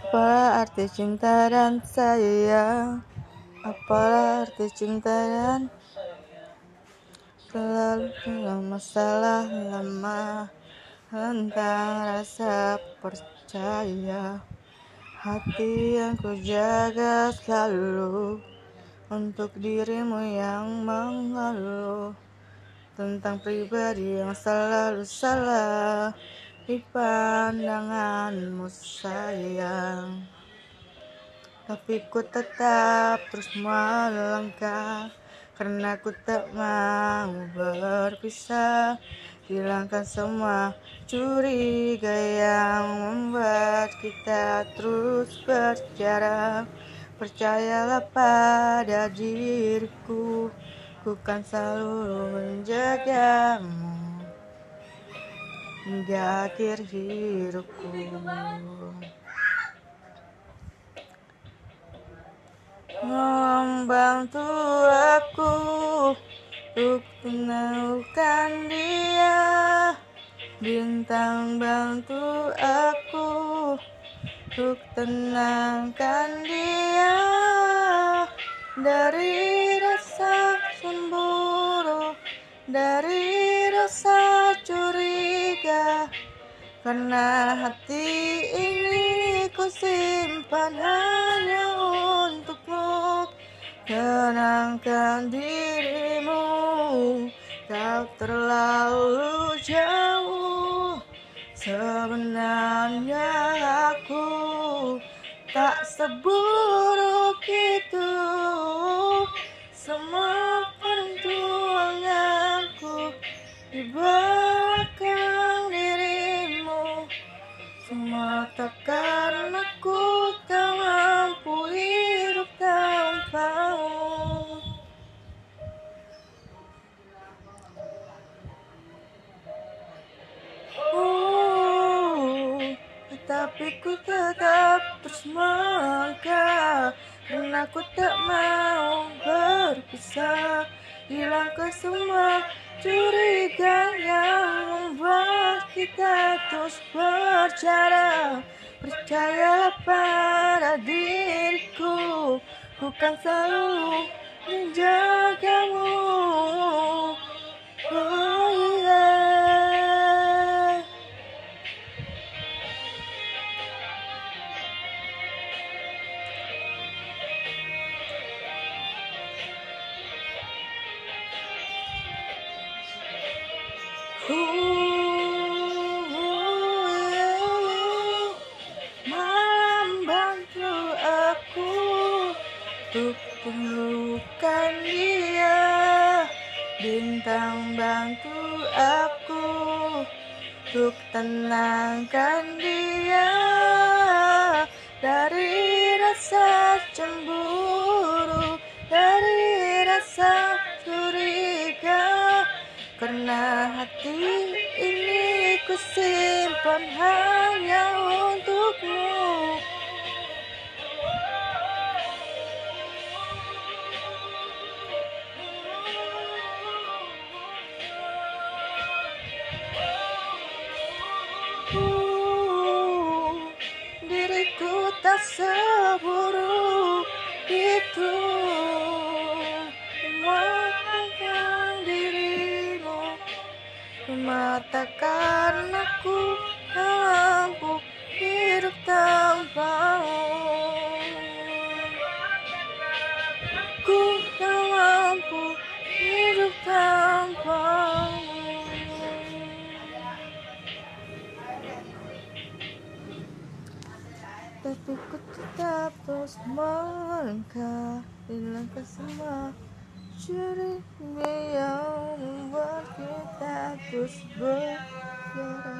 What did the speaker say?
Apa arti cinta dan sayang? Apa arti cinta dan Selalu masalah lama Tentang rasa percaya. Hati yang ku jaga selalu Untuk dirimu yang mengeluh. Tentang pribadi yang selalu salah di pandanganmu sayang Tapi ku tetap terus melangkah Karena ku tak mau berpisah. Hilangkan semua curiga yang membuat kita terus berjarak Percayalah pada diriku Ku kan selalu menjagamu hingga akhir hidupku. Membantu aku untuk menemukan dia. Bintang bantu aku untuk tenangkan dia. Dari Karena hati ini ku simpan hanya untukmu. Tenangkan dirimu Kau terlalu jauh. Sebenarnya aku tak seburuk itu. Semua Tetapi ku tetap terus melangkah Karena ku tak mau berpisah. Hilangkan semua curiga yang membuat kita terus berjarak Percaya pada diriku Ku kan selalu menjagamu Malam bantu aku Untuk temukan dia. Bintang bantu aku Untuk tenangkan dia. Dari rasa cemburu hati ini ku simpan hanya untukmu. Uh, Diriku tak seburuk itu Mata karena ku tak mampu hidup tanpamu Ku tak mampu hidup tanpamu Tapi ku tetap terus melangkah Hilangkan semua curiga yang membuat kita terus berjarak